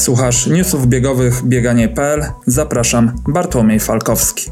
Słuchasz newsów biegowych bieganie.pl. Zapraszam, Bartłomiej Falkowski.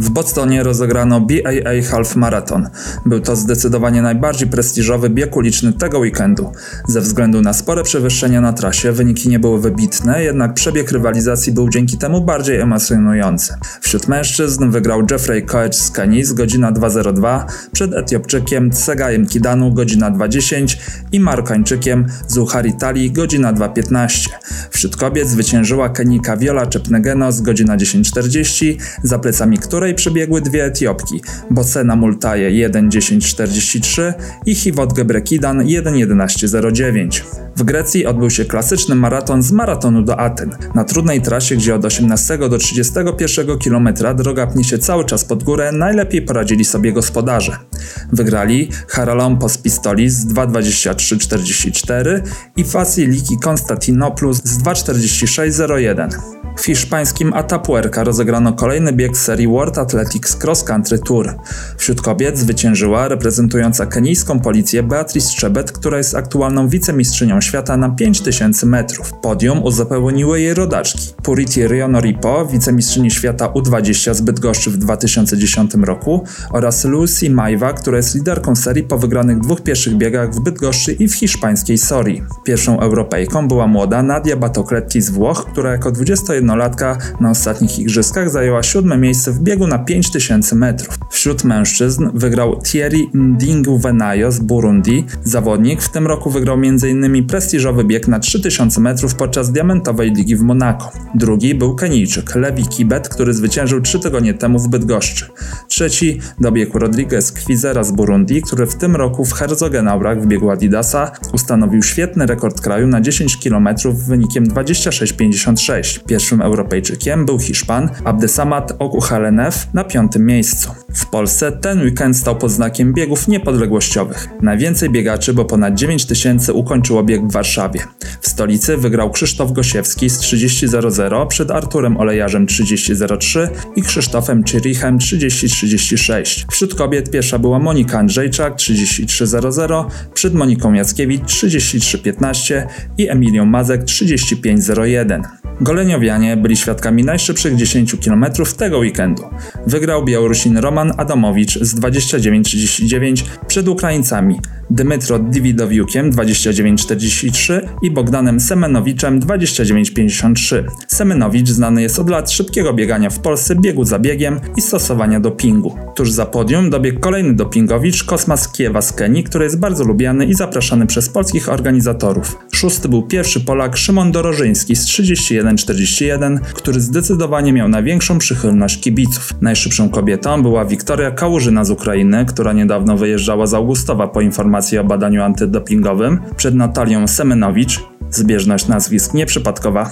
W Bostonie rozegrano BAA Half Marathon. Był to zdecydowanie najbardziej prestiżowy bieg uliczny tego weekendu. Ze względu na spore przewyższenia na trasie wyniki nie były wybitne, jednak przebieg rywalizacji był dzięki temu bardziej emocjonujący. Wśród mężczyzn wygrał Jeffrey Koech z Kenii z godzina 2.02 przed Etiopczykiem Tsegajem Kidanu godzina 2.10 i Marokańczykiem Zuhari Tali godzina 2.15. Wśród kobiet zwyciężyła Kenika Viola Czepnegeno z godzina 10.40, za plecami której której przebiegły dwie Etiopki, Bosena Multaje 1.10.43 i Hiwot Gebrekidan 1.11.09. W Grecji odbył się klasyczny maraton z maratonu do Aten. Na trudnej trasie, gdzie od 18 do 31 km droga pnie się cały czas pod górę, najlepiej poradzili sobie gospodarze. Wygrali Haralompos Pistolis z 2.23.44 i Fasiliki Konstantinopoulos z 2.46.01. W hiszpańskim Atapuerca rozegrano kolejny bieg serii World Athletics Cross Country Tour. Wśród kobiet zwyciężyła reprezentująca kenijską policję Beatrice Czebet, która jest aktualną wicemistrzynią świata na 5000 metrów. Podium uzupełniły jej rodaczki. Purity Rionoripo, wicemistrzyni świata U20 z Bydgoszczy w 2010 roku oraz Lucy Maiva, która jest liderką serii po wygranych dwóch pierwszych biegach w Bydgoszczy i w hiszpańskiej Sorii. Pierwszą Europejką była młoda Nadia Batocletti z Włoch, która jako 21 latka na ostatnich igrzyskach zajęła siódme miejsce w biegu na 5000 metrów. Wśród mężczyzn wygrał Thierry Ndingu-Venayo z Burundi. Zawodnik w tym roku wygrał m.in. prestiżowy bieg na 3000 metrów podczas Diamentowej Ligi w Monako. Drugi był Kenijczyk Levi Kibet, który zwyciężył trzy tygodnie temu w Bydgoszczy. Trzeci dobiegł Rodriguez Kwizera z Burundi, który w tym roku w Herzogenaurach w biegu Adidasa ustanowił świetny rekord kraju na 10 km wynikiem 26,56. Pierwszym Europejczykiem był Hiszpan Abdesamad Okuhalenev na piątym miejscu. W Polsce ten weekend stał pod znakiem biegów niepodległościowych. Najwięcej biegaczy, bo ponad 9 tysięcy ukończyło bieg w Warszawie. W stolicy wygrał Krzysztof Gosiewski z 30.00 przed Arturem Olejarzem 30.03 i Krzysztofem Czyrichem 30.36. Wśród kobiet pierwsza była Monika Andrzejczak 33.00 przed Moniką Jackiewicz 33.15 i Emilią Mazek 35.01. Goleniowianie byli świadkami najszybszych 10 km tego weekendu. Wygrał Białorusin Roman Adamowicz z 29.39 przed Ukraińcami Dmytro Dividowiukiem 29.43 i Bogdanem Semenowiczem 29.53. Semenowicz znany jest od lat szybkiego biegania w Polsce, biegu za biegiem i stosowania dopingu. Tuż za podium dobiegł kolejny dopingowicz Kosmas Kiewa z Kenii, który jest bardzo lubiany i zapraszany przez polskich organizatorów. Szósty był pierwszy Polak Szymon Dorożyński z 31.41, który zdecydowanie miał największą przychylność kibiców. Najszybszą kobietą była Wiktoria Kałużyna z Ukrainy, która niedawno wyjeżdżała z Augustowa po informacji o badaniu antydopingowym, przed Natalią Semenowicz, zbieżność nazwisk nieprzypadkowa.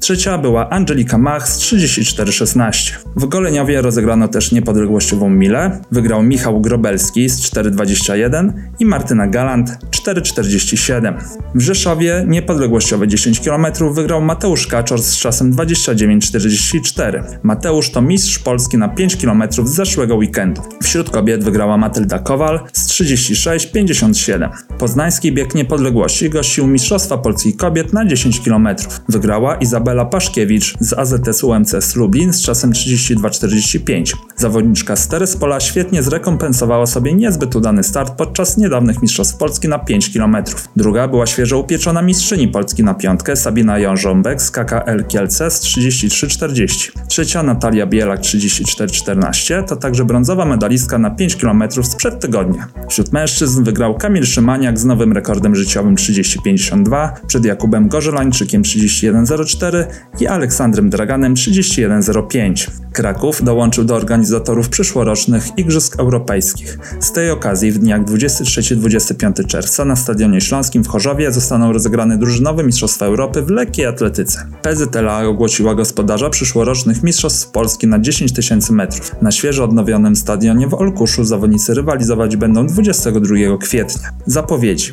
Trzecia była Angelika Mach z 34,16. W Goleniowie rozegrano też niepodległościową milę. Wygrał Michał Grobelski z 4,21 i Martyna Galant 4,47. W Rzeszowie niepodległościowe 10 km wygrał Mateusz Kaczor z czasem 29,44. Mateusz to mistrz Polski na 5 km z zeszłego weekendu. Wśród kobiet wygrała Matylda Kowal z 36,57. Poznański bieg niepodległości gościł Mistrzostwa Polski kobiet na 10 km. Wygrała Izabela Paszkiewicz z AZS UMC Lublin z czasem 32,45. Zawodniczka z Terespola świetnie zrekompensowała sobie niezbyt udany start podczas niedawnych Mistrzostw Polski na 5 km. Druga była świeżo upieczona mistrzyni Polski na piątkę Sabina Jążąbek z KKL Kielce z 33,40. Trzecia Natalia Bielak 34,14 to także brązowa medalistka na 5 km sprzed tygodnia. Wśród mężczyzn wygrał Kamil Szymaniak z nowym rekordem życiowym 30,52 przed Jakubem Gorzelańczykiem 31.04 i Aleksandrem Draganem 31.05. Kraków dołączył do organizatorów przyszłorocznych Igrzysk Europejskich. Z tej okazji w dniach 23-25 czerwca na Stadionie Śląskim w Chorzowie zostaną rozegrane drużynowe Mistrzostwa Europy w lekkiej atletyce. PZLA ogłosiła gospodarza przyszłorocznych Mistrzostw Polski na 10 tysięcy metrów. Na świeżo odnowionym stadionie w Olkuszu zawodnicy rywalizować będą 22 kwietnia. Zapowiedzi.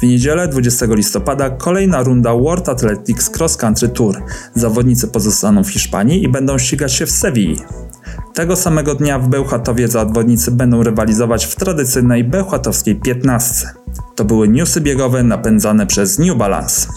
W niedzielę 20 listopada kolejna runda World Athletics Cross Country Tour. Zawodnicy pozostaną w Hiszpanii i będą ścigać się w Sewilli. Tego samego dnia w Bełchatowie zawodnicy będą rywalizować w tradycyjnej bełchatowskiej 15. To były newsy biegowe napędzane przez New Balance.